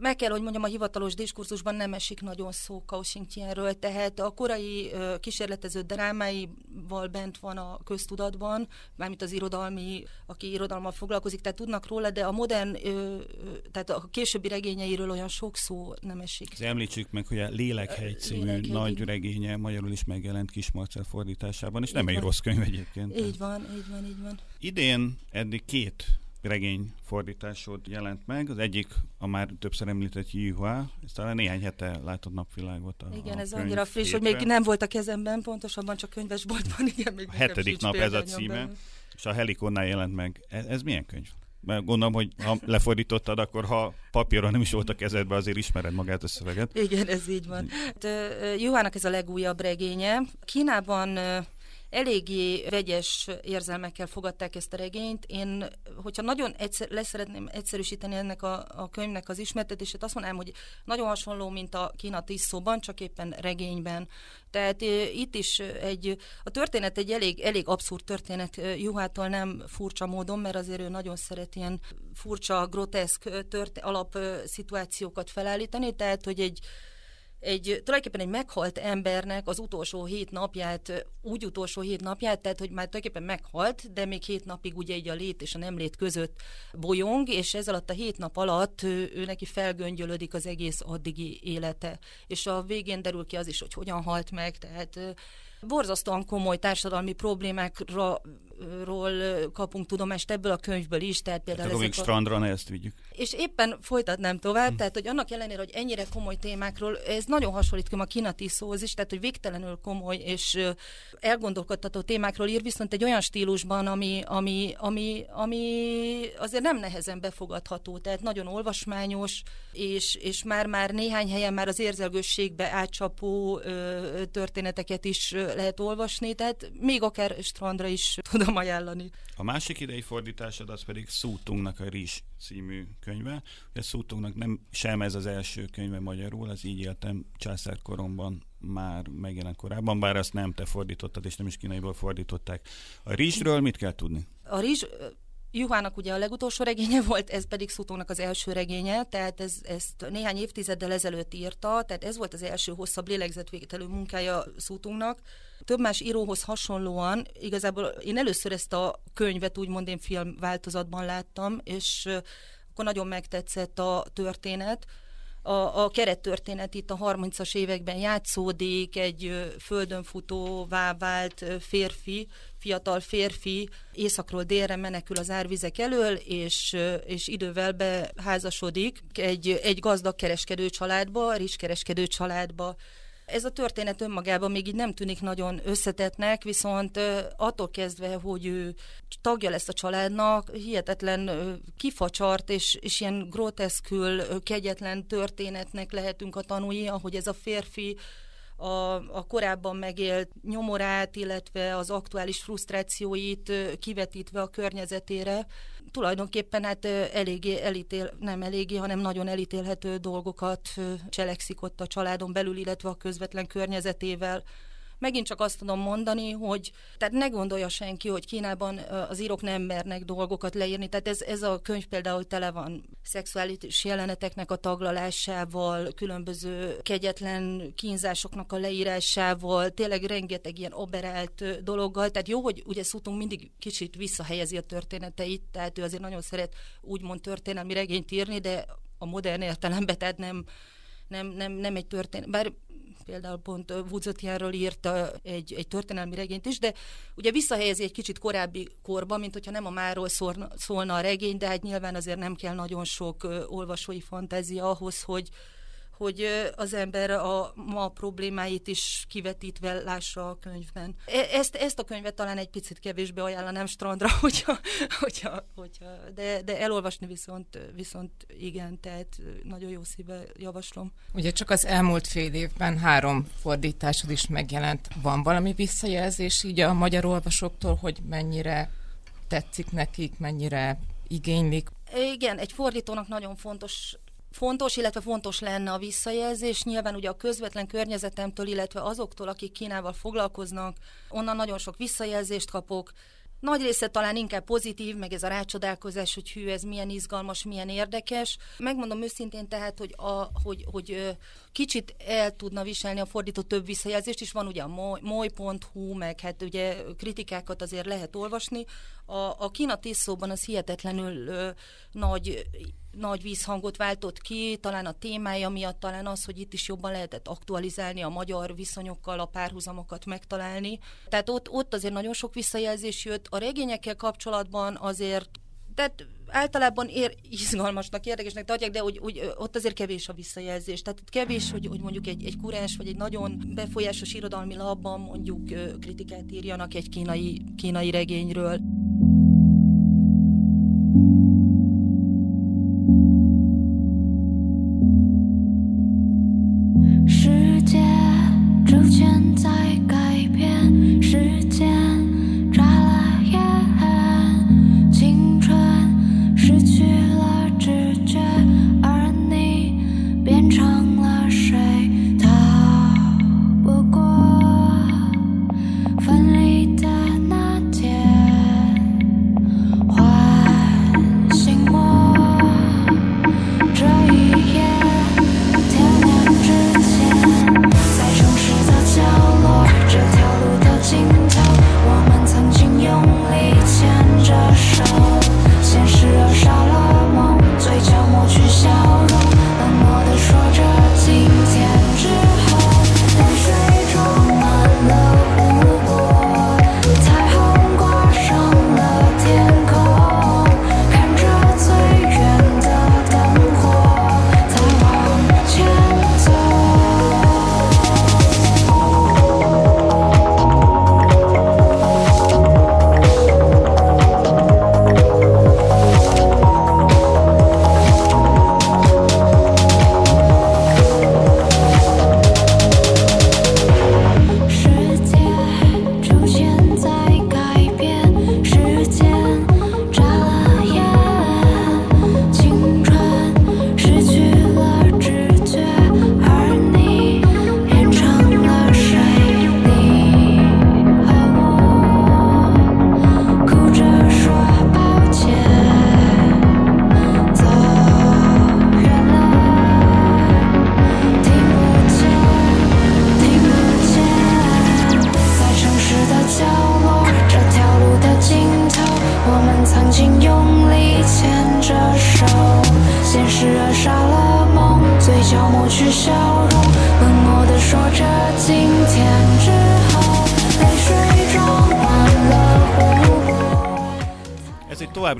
meg kell, hogy mondjam, a hivatalos diskurzusban nem esik nagyon szó Kao Xinjianről, tehát a korai kísérletező drámáival bent van a köztudatban, mármint az irodalmi, aki irodalmal foglalkozik, tehát tudnak róla, de a modern, tehát a későbbi regényeiről olyan sok szó nem esik. Említsük meg, hogy a Lélekhegy című Lélekhegy, nagy regénye magyarul is megjelent Kismarcel fordításában, és így nem van. egy rossz könyv egyébként. Így van, így van, így van. Idén eddig két regény fordításod jelent meg. Az egyik a már többször említett Yihua, ez talán néhány hete látott napvilágot. A, igen, a ez annyira friss, hogy még nem volt a kezemben, pontosabban csak könyvesboltban. [laughs] Igen, még a hetedik nap ez a címe, benne. és a Helikonnál jelent meg. Ez, ez milyen könyv? Mert gondolom, hogy ha lefordítottad, akkor ha papíron nem is volt a kezedben, azért ismered magát a szöveget. Igen, ez így van. Hát, Juhának ez a legújabb regénye. Kínában eléggé vegyes érzelmekkel fogadták ezt a regényt. Én, hogyha nagyon egyszer, leszeretném egyszerűsíteni ennek a, a könyvnek az ismertetését, azt mondanám, hogy nagyon hasonló, mint a Kína tíz szóban, csak éppen regényben. Tehát itt is egy, a történet egy elég, elég abszurd történet Juhától nem furcsa módon, mert azért ő nagyon szeret ilyen furcsa, groteszk tört, alapszituációkat felállítani, tehát hogy egy egy, tulajdonképpen egy meghalt embernek az utolsó hét napját, úgy utolsó hét napját, tehát hogy már tulajdonképpen meghalt, de még hét napig ugye egy a lét és a nem lét között bolyong, és ez alatt a hét nap alatt ő, ő neki felgöngyölödik az egész addigi élete. És a végén derül ki az is, hogy hogyan halt meg, tehát borzasztóan komoly társadalmi problémákra ról kapunk tudomást ebből a könyvből is. Tehát például hát akkor még strandra ne ezt vigyük. És éppen folytatnám tovább, hm. tehát hogy annak ellenére, hogy ennyire komoly témákról, ez nagyon hasonlít a Kinati szóhoz is, tehát hogy végtelenül komoly és elgondolkodtató témákról ír, viszont egy olyan stílusban, ami, ami, ami, ami azért nem nehezen befogadható, tehát nagyon olvasmányos, és, és már-már néhány helyen már az érzelgősségbe átcsapó ö, történeteket is lehet olvasni, tehát még akár strandra is [laughs] tudom ajánlani. A másik idei fordításod az pedig Szútunknak a Rizs című könyve. Ugye Szútunknak nem sem ez az első könyve magyarul, az így éltem császárkoromban már megjelent korábban, bár azt nem te fordítottad, és nem is kínaiból fordították. A rizsről mit kell tudni? A rizs Juhának ugye a legutolsó regénye volt, ez pedig Szutónak az első regénye, tehát ez, ezt néhány évtizeddel ezelőtt írta, tehát ez volt az első hosszabb lélegzetvételő munkája Szutónak. Több más íróhoz hasonlóan, igazából én először ezt a könyvet úgymond én film változatban láttam, és akkor nagyon megtetszett a történet, a, a kerettörténet itt a 30-as években játszódik, egy földön futóvá vált férfi, fiatal férfi északról délre menekül az árvizek elől, és, és idővel beházasodik egy, egy gazdag kereskedő családba, rizskereskedő családba ez a történet önmagában még így nem tűnik nagyon összetetnek, viszont attól kezdve, hogy ő tagja lesz a családnak, hihetetlen kifacsart és, és ilyen groteszkül, kegyetlen történetnek lehetünk a tanúi, ahogy ez a férfi a, a korábban megélt nyomorát, illetve az aktuális frusztrációit kivetítve a környezetére, tulajdonképpen hát eléggé elítél, nem eléggé, hanem nagyon elítélhető dolgokat cselekszik ott a családon belül, illetve a közvetlen környezetével megint csak azt tudom mondani, hogy tehát ne gondolja senki, hogy Kínában az írók nem mernek dolgokat leírni. Tehát ez, ez a könyv például tele van szexuális jeleneteknek a taglalásával, különböző kegyetlen kínzásoknak a leírásával, tényleg rengeteg ilyen oberált dologgal. Tehát jó, hogy ugye Szutunk mindig kicsit visszahelyezi a történeteit, tehát ő azért nagyon szeret úgymond történelmi regényt írni, de a modern értelemben, tehát nem, nem, nem, nem egy történet, bár például pont Woodsotjáról írt egy, egy történelmi regényt is, de ugye visszahelyezi egy kicsit korábbi korba, mint hogyha nem a máról szólna, szólna a regény, de hát nyilván azért nem kell nagyon sok olvasói fantázia ahhoz, hogy, hogy az ember a ma problémáit is kivetítve lássa a könyvben. E, ezt, ezt a könyvet talán egy picit kevésbé ajánlanám strandra, [laughs] hogyha, hogyha, hogyha de, de elolvasni viszont, viszont igen, tehát nagyon jó szíve javaslom. Ugye csak az elmúlt fél évben három fordításod is megjelent. Van valami visszajelzés így a magyar olvasóktól, hogy mennyire tetszik nekik, mennyire igénylik? Igen, egy fordítónak nagyon fontos fontos, illetve fontos lenne a visszajelzés. Nyilván ugye a közvetlen környezetemtől, illetve azoktól, akik Kínával foglalkoznak, onnan nagyon sok visszajelzést kapok. Nagy része talán inkább pozitív, meg ez a rácsodálkozás, hogy hű, ez milyen izgalmas, milyen érdekes. Megmondom őszintén tehát, hogy, a, hogy, hogy kicsit el tudna viselni a fordító több visszajelzést is. Van ugye a moly.hu, meg hát ugye kritikákat azért lehet olvasni. A, a Kína szóban az hihetetlenül ö, nagy nagy vízhangot váltott ki, talán a témája miatt, talán az, hogy itt is jobban lehetett aktualizálni a magyar viszonyokkal, a párhuzamokat megtalálni. Tehát ott, ott azért nagyon sok visszajelzés jött. A regényekkel kapcsolatban azért, tehát általában ér, izgalmasnak, érdekesnek tartják, de hogy, hogy ott azért kevés a visszajelzés. Tehát kevés, hogy, hogy mondjuk egy, egy kurás vagy egy nagyon befolyásos irodalmi labban mondjuk kritikát írjanak egy kínai, kínai regényről.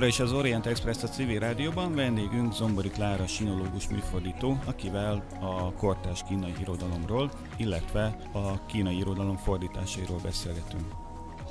Továbbra is az Orient Express a civil rádióban, vendégünk Zombori Klára sinológus műfordító, akivel a kortás kínai irodalomról, illetve a kínai irodalom fordításairól beszélgetünk.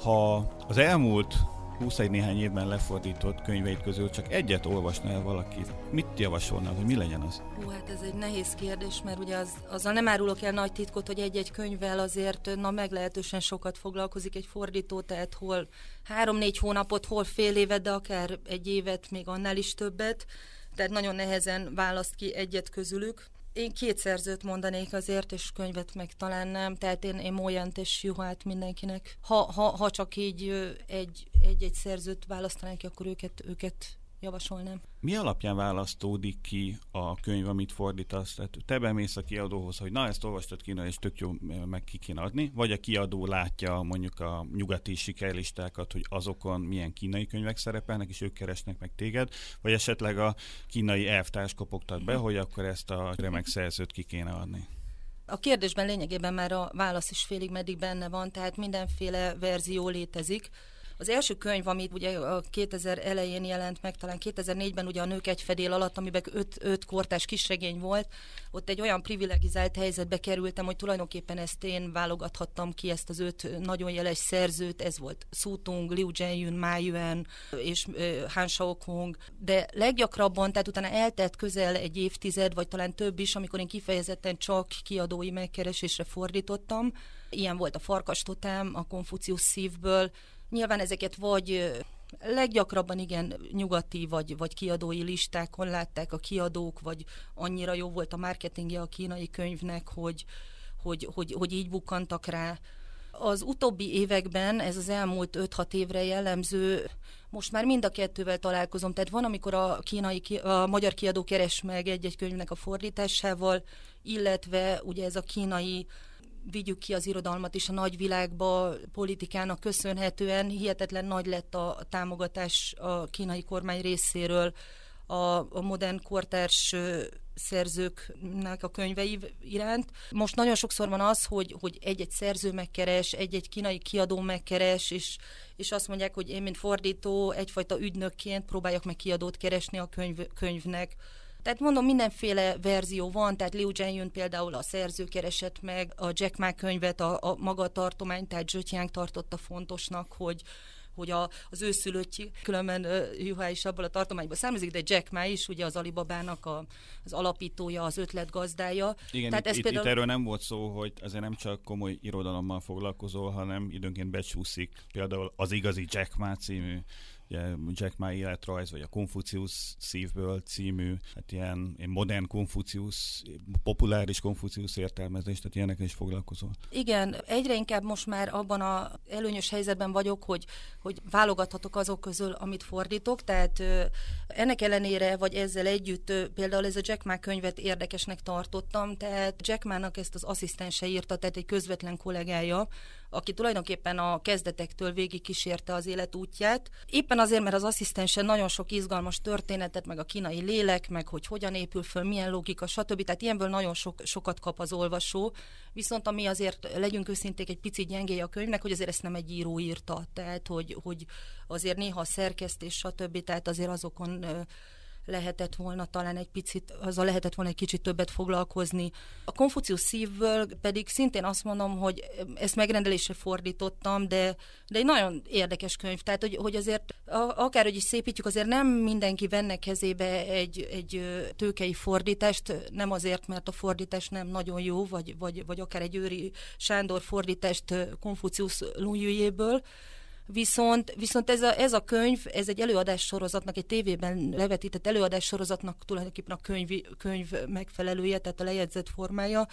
Ha az elmúlt 21 néhány évben lefordított könyveit közül csak egyet olvasna el valaki, mit javasolnál, hogy mi legyen az? Hú, hát ez egy nehéz kérdés, mert ugye az, azzal nem árulok el nagy titkot, hogy egy-egy könyvvel azért na meglehetősen sokat foglalkozik egy fordító, tehát hol három-négy hónapot, hol fél évet, de akár egy évet, még annál is többet. Tehát nagyon nehezen választ ki egyet közülük. Én két szerzőt mondanék azért, és könyvet meg talán nem, tehát én, én Molyant és Juhát mindenkinek. Ha, ha, ha csak így egy, egy-egy szerzőt választanánk, akkor őket, őket javasolnám. Mi alapján választódik ki a könyv, amit fordítasz? Tehát te bemész a kiadóhoz, hogy na, ezt olvastad kéne, és tök jó, meg ki kéne adni, vagy a kiadó látja mondjuk a nyugati sikerlistákat, hogy azokon milyen kínai könyvek szerepelnek, és ők keresnek meg téged, vagy esetleg a kínai elvtárs kopogtat be, hogy akkor ezt a remek szerzőt ki kéne adni? A kérdésben lényegében már a válasz is félig meddig benne van, tehát mindenféle verzió létezik. Az első könyv, amit ugye a 2000 elején jelent meg, talán 2004-ben ugye a Nők egy fedél alatt, amiben öt, öt kortás kisregény volt, ott egy olyan privilegizált helyzetbe kerültem, hogy tulajdonképpen ezt én válogathattam ki, ezt az öt nagyon jeles szerzőt, ez volt Su Tung, Liu Zhenyun, Ma Yuan és Han Shaokong, de leggyakrabban, tehát utána eltelt közel egy évtized, vagy talán több is, amikor én kifejezetten csak kiadói megkeresésre fordítottam. Ilyen volt a Farkas Totem, a Konfucius szívből, Nyilván ezeket vagy leggyakrabban igen nyugati vagy, vagy kiadói listákon látták a kiadók, vagy annyira jó volt a marketingje a kínai könyvnek, hogy, hogy, hogy, hogy így bukkantak rá. Az utóbbi években, ez az elmúlt 5-6 évre jellemző, most már mind a kettővel találkozom. Tehát van, amikor a, kínai, a magyar kiadó keres meg egy-egy könyvnek a fordításával, illetve ugye ez a kínai vigyük ki az irodalmat is a nagyvilágba, politikának köszönhetően. Hihetetlen nagy lett a támogatás a kínai kormány részéről. A, a modern kortárs szerzőknek a könyvei iránt. Most nagyon sokszor van az, hogy, hogy egy-egy szerző megkeres, egy-egy kínai kiadó megkeres, és, és azt mondják, hogy én, mint fordító, egyfajta ügynökként próbáljak meg kiadót keresni a könyv, könyvnek tehát mondom, mindenféle verzió van, tehát Liu Zhenyun például a szerző keresett meg a Jack Ma könyvet, a, a maga tartomány, tehát Zsötyánk tartotta fontosnak, hogy hogy a, az ő szülöttjé, különben uh, Juhá is abból a tartományból származik, de Jack Ma is, ugye az Alibabának a, az alapítója, az ötletgazdája. Igen, Tehát itt, ez például... itt erről nem volt szó, hogy azért nem csak komoly irodalommal foglalkozol, hanem időnként becsúszik például az igazi Jack Ma című ugye Jack Ma életrajz, vagy a Konfucius szívből című, hát ilyen, modern Konfucius, populáris Konfucius értelmezés, tehát ilyenekkel is foglalkozol. Igen, egyre inkább most már abban a előnyös helyzetben vagyok, hogy, hogy válogathatok azok közül, amit fordítok, tehát ennek ellenére, vagy ezzel együtt például ez a Jack Ma könyvet érdekesnek tartottam, tehát Jack Ma-nak ezt az asszisztense írta, tehát egy közvetlen kollégája, aki tulajdonképpen a kezdetektől végig kísérte az életútját. Éppen azért, mert az asszisztense nagyon sok izgalmas történetet, meg a kínai lélek, meg hogy hogyan épül föl, milyen logika, stb. Tehát ilyenből nagyon sok, sokat kap az olvasó. Viszont ami azért, legyünk őszinték, egy picit gyengéje a könyvnek, hogy azért ezt nem egy író írta. Tehát, hogy, hogy azért néha a szerkesztés, stb. Tehát azért azokon lehetett volna talán egy picit, azzal lehetett volna egy kicsit többet foglalkozni. A Konfucius szívből pedig szintén azt mondom, hogy ezt megrendelésre fordítottam, de, de egy nagyon érdekes könyv. Tehát, hogy, hogy azért akárhogy is szépítjük, azért nem mindenki venne kezébe egy, egy tőkei fordítást, nem azért, mert a fordítás nem nagyon jó, vagy, vagy, vagy akár egy őri Sándor fordítást Konfucius Lunjújéből, Viszont, viszont ez, a, ez a könyv, ez egy előadás sorozatnak, egy tévében levetített előadás sorozatnak tulajdonképpen a könyv, könyv megfelelője, tehát a lejegyzett formája,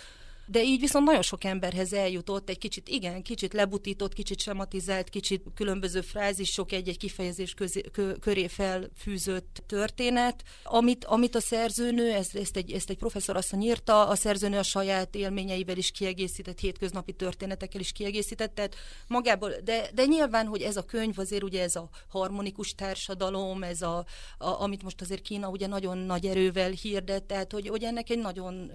de így viszont nagyon sok emberhez eljutott, egy kicsit igen, kicsit lebutított, kicsit sematizált, kicsit különböző frázisok egy-egy kifejezés közé, kö, köré felfűzött történet, amit, amit a szerzőnő, ezt, ezt, egy, ezt egy professzor asszony írta, a szerzőnő a saját élményeivel is kiegészített, hétköznapi történetekkel is kiegészített, tehát magából, de, de nyilván, hogy ez a könyv azért ugye ez a harmonikus társadalom, ez a, a amit most azért Kína ugye nagyon nagy erővel hirdet, tehát hogy, hogy ennek egy nagyon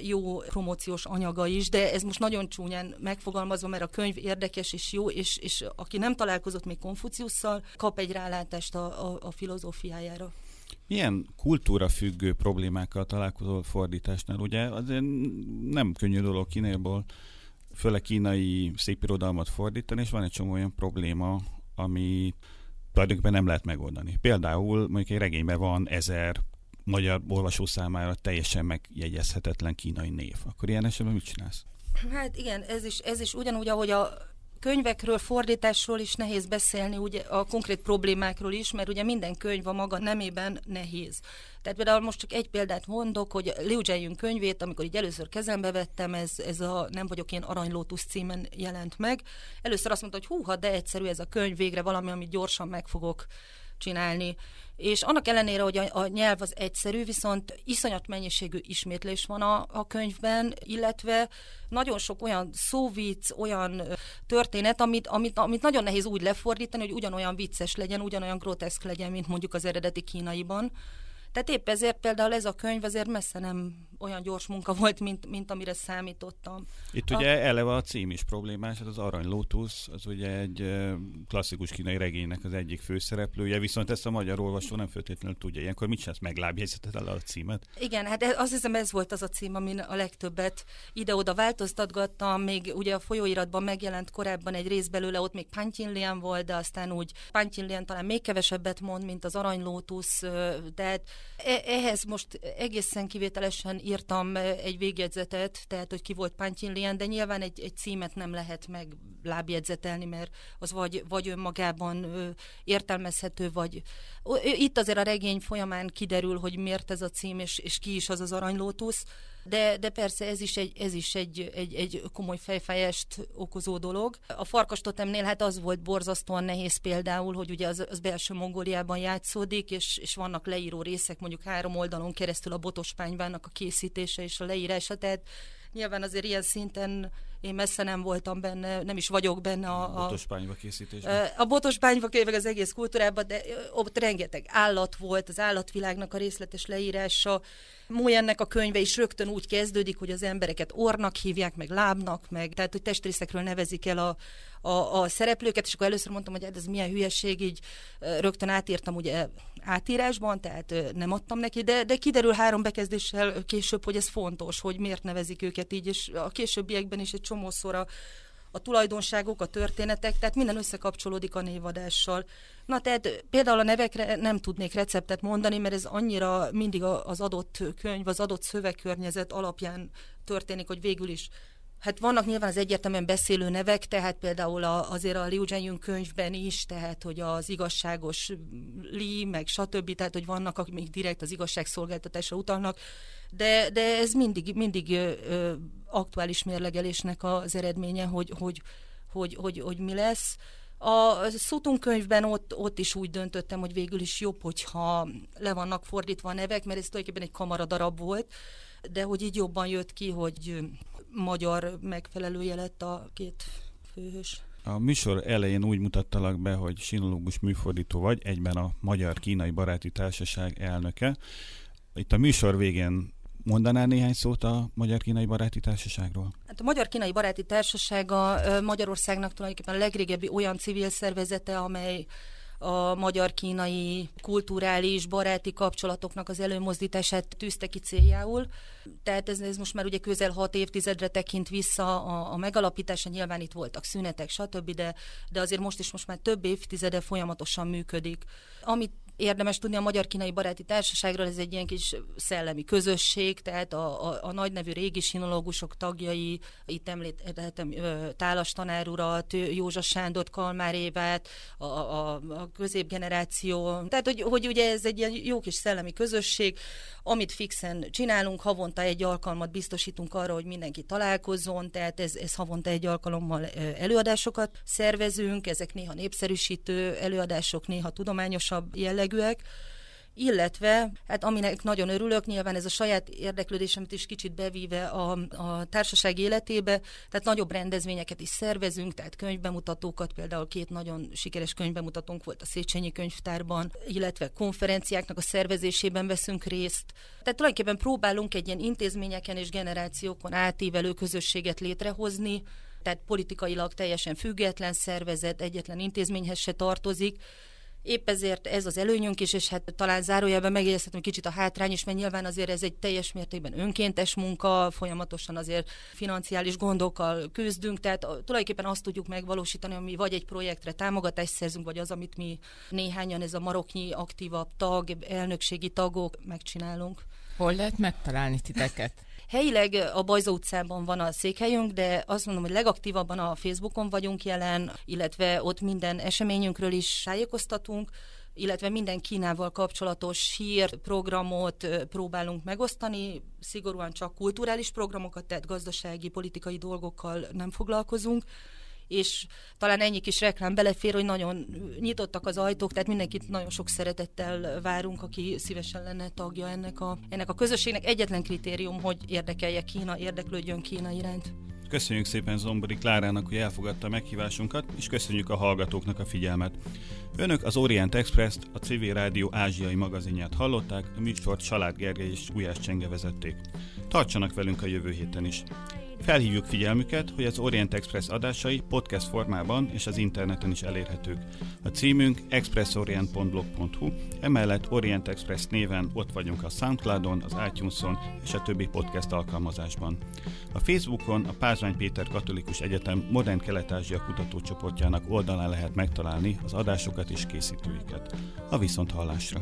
jó promóciós anyaga is, de ez most nagyon csúnyán megfogalmazva, mert a könyv érdekes és jó, és, és aki nem találkozott még Konfuciusszal, kap egy rálátást a, a, a filozófiájára. Milyen kultúra függő problémákkal találkozol fordításnál? Ugye azért nem könnyű dolog Kínálból főleg kínai szépirodalmat fordítani, és van egy csomó olyan probléma, ami tulajdonképpen nem lehet megoldani. Például mondjuk egy regényben van ezer magyar olvasó számára teljesen megjegyezhetetlen kínai név. Akkor ilyen esetben mit csinálsz? Hát igen, ez is, ez is ugyanúgy, ahogy a könyvekről, fordításról is nehéz beszélni, ugye a konkrét problémákról is, mert ugye minden könyv a maga nemében nehéz. Tehát például most csak egy példát mondok, hogy Liu Jianyun könyvét, amikor így először kezembe vettem, ez, ez a Nem vagyok én aranylótusz címen jelent meg. Először azt mondta, hogy húha, de egyszerű ez a könyv, végre valami, amit gyorsan meg fogok csinálni. És annak ellenére, hogy a, a nyelv az egyszerű, viszont iszonyat mennyiségű ismétlés van a, a könyvben, illetve nagyon sok olyan szóvic, olyan történet, amit, amit, amit nagyon nehéz úgy lefordítani, hogy ugyanolyan vicces legyen, ugyanolyan groteszk legyen, mint mondjuk az eredeti kínaiban. Tehát épp ezért például ez a könyv azért messze nem olyan gyors munka volt, mint, mint amire számítottam. Itt a... ugye eleve a cím is problémás, hát az Arany Lotus, az ugye egy klasszikus kínai regénynek az egyik főszereplője, viszont ezt a magyar olvasó nem feltétlenül tudja. Ilyenkor mit csinálsz, meglábjegyzeted el a címet? Igen, hát azt hiszem ez volt az a cím, amin a legtöbbet ide-oda változtatgattam, még ugye a folyóiratban megjelent korábban egy rész belőle, ott még Pantyinlian volt, de aztán úgy Pantyinlian talán még kevesebbet mond, mint az Arany Lotus, tehát e- ehhez most egészen kivételesen írtam egy végjegyzetet, tehát hogy ki volt Pantyinlian, de nyilván egy, egy címet nem lehet meg lábjegyzetelni, mert az vagy, vagy önmagában értelmezhető, vagy itt azért a regény folyamán kiderül, hogy miért ez a cím, és, és ki is az az aranylótusz, de, de persze ez is, egy, ez is egy, egy, egy komoly fejfájást okozó dolog. A farkastotemnél hát az volt borzasztóan nehéz például, hogy ugye az, az belső Mongóliában játszódik, és, és vannak leíró részek, mondjuk három oldalon keresztül a botospányvának a készítése és a leírása, tehát nyilván azért ilyen szinten én messze nem voltam benne, nem is vagyok benne a... A botospányva készítésben? A botospányva meg az egész kultúrában, de ott rengeteg állat volt, az állatvilágnak a részletes leírása. Mójennek a könyve is rögtön úgy kezdődik, hogy az embereket ornak hívják, meg lábnak, meg tehát, hogy testrészekről nevezik el a, a, a szereplőket, és akkor először mondtam, hogy hát ez milyen hülyeség, így rögtön átírtam ugye átírásban, tehát nem adtam neki, de, de kiderül három bekezdéssel később, hogy ez fontos, hogy miért nevezik őket így, és a későbbiekben is egy csomószor a, a tulajdonságok, a történetek, tehát minden összekapcsolódik a névadással. Na tehát például a nevekre nem tudnék receptet mondani, mert ez annyira mindig az adott könyv, az adott szövegkörnyezet alapján történik, hogy végül is Hát vannak nyilván az egyértelműen beszélő nevek, tehát például a, azért a Liu Zhenyun könyvben is, tehát hogy az igazságos Li, meg stb., tehát hogy vannak, akik még direkt az igazságszolgáltatásra utalnak, de, de ez mindig, mindig ö, ö, aktuális mérlegelésnek az eredménye, hogy, hogy, hogy, hogy, hogy mi lesz. A Sutun könyvben ott, ott is úgy döntöttem, hogy végül is jobb, hogyha le vannak fordítva a nevek, mert ez tulajdonképpen egy kamaradarab volt, de hogy így jobban jött ki, hogy magyar megfelelője lett a két főhős. A műsor elején úgy mutattalak be, hogy sinológus műfordító vagy, egyben a Magyar-Kínai Baráti Társaság elnöke. Itt a műsor végén mondanál néhány szót a Magyar-Kínai Baráti Társaságról? Hát a Magyar-Kínai Baráti Társasága Magyarországnak tulajdonképpen a legrégebbi olyan civil szervezete, amely a magyar-kínai kulturális, baráti kapcsolatoknak az előmozdítását tűzte ki céljául. Tehát ez, ez most már ugye közel hat évtizedre tekint vissza a, a megalapítása, nyilván itt voltak szünetek, stb., de, de azért most is most már több évtizede folyamatosan működik. Amit érdemes tudni a Magyar-Kínai Baráti Társaságról, ez egy ilyen kis szellemi közösség, tehát a, a, a nagynevű régi sinológusok tagjai, itt említettem Tálas tanár urat, Józsa Sándor, Kalmár Évát, a, a, a középgeneráció, tehát hogy, hogy ugye ez egy ilyen jó kis szellemi közösség, amit fixen csinálunk, havonta egy alkalmat biztosítunk arra, hogy mindenki találkozzon, tehát ez, ez havonta egy alkalommal előadásokat szervezünk, ezek néha népszerűsítő előadások, néha tudományosabb jellegűek, illetve, hát aminek nagyon örülök, nyilván ez a saját érdeklődésemet is kicsit bevíve a, a társaság életébe, tehát nagyobb rendezvényeket is szervezünk, tehát könyvbemutatókat, például két nagyon sikeres könyvbemutatónk volt a Széchenyi könyvtárban, illetve konferenciáknak a szervezésében veszünk részt. Tehát tulajdonképpen próbálunk egy ilyen intézményeken és generációkon átívelő közösséget létrehozni, tehát politikailag teljesen független szervezet, egyetlen intézményhez se tartozik, Épp ezért ez az előnyünk is, és hát talán zárójelben megjegyezhetem kicsit a hátrány is, mert nyilván azért ez egy teljes mértékben önkéntes munka, folyamatosan azért financiális gondokkal küzdünk, tehát tulajdonképpen azt tudjuk megvalósítani, ami vagy egy projektre támogatást szerzünk, vagy az, amit mi néhányan, ez a maroknyi aktívabb tag, elnökségi tagok megcsinálunk. Hol lehet megtalálni titeket? Helyileg a Bajza utcában van a székhelyünk, de azt mondom, hogy legaktívabban a Facebookon vagyunk jelen, illetve ott minden eseményünkről is tájékoztatunk illetve minden Kínával kapcsolatos hír, programot próbálunk megosztani, szigorúan csak kulturális programokat, tehát gazdasági, politikai dolgokkal nem foglalkozunk és talán ennyi kis reklám belefér, hogy nagyon nyitottak az ajtók, tehát mindenkit nagyon sok szeretettel várunk, aki szívesen lenne tagja ennek a, ennek a közösségnek. Egyetlen kritérium, hogy érdekelje Kína, érdeklődjön Kína iránt. Köszönjük szépen Zombori Klárának, hogy elfogadta a meghívásunkat, és köszönjük a hallgatóknak a figyelmet. Önök az Orient Express-t, a Civil Rádió ázsiai magazinját hallották, a műsort Salád Gergely és Gulyás Csenge vezették. Tartsanak velünk a jövő héten is. Felhívjuk figyelmüket, hogy az Orient Express adásai podcast formában és az interneten is elérhetők. A címünk expressorient.blog.hu, emellett Orient Express néven ott vagyunk a Soundcloudon, az iTunes-on és a többi podcast alkalmazásban. A Facebookon a Pázmány Péter Katolikus Egyetem Modern Kelet-Ázsia kutatócsoportjának oldalán lehet megtalálni az adásokat és készítőiket. A viszont hallásra!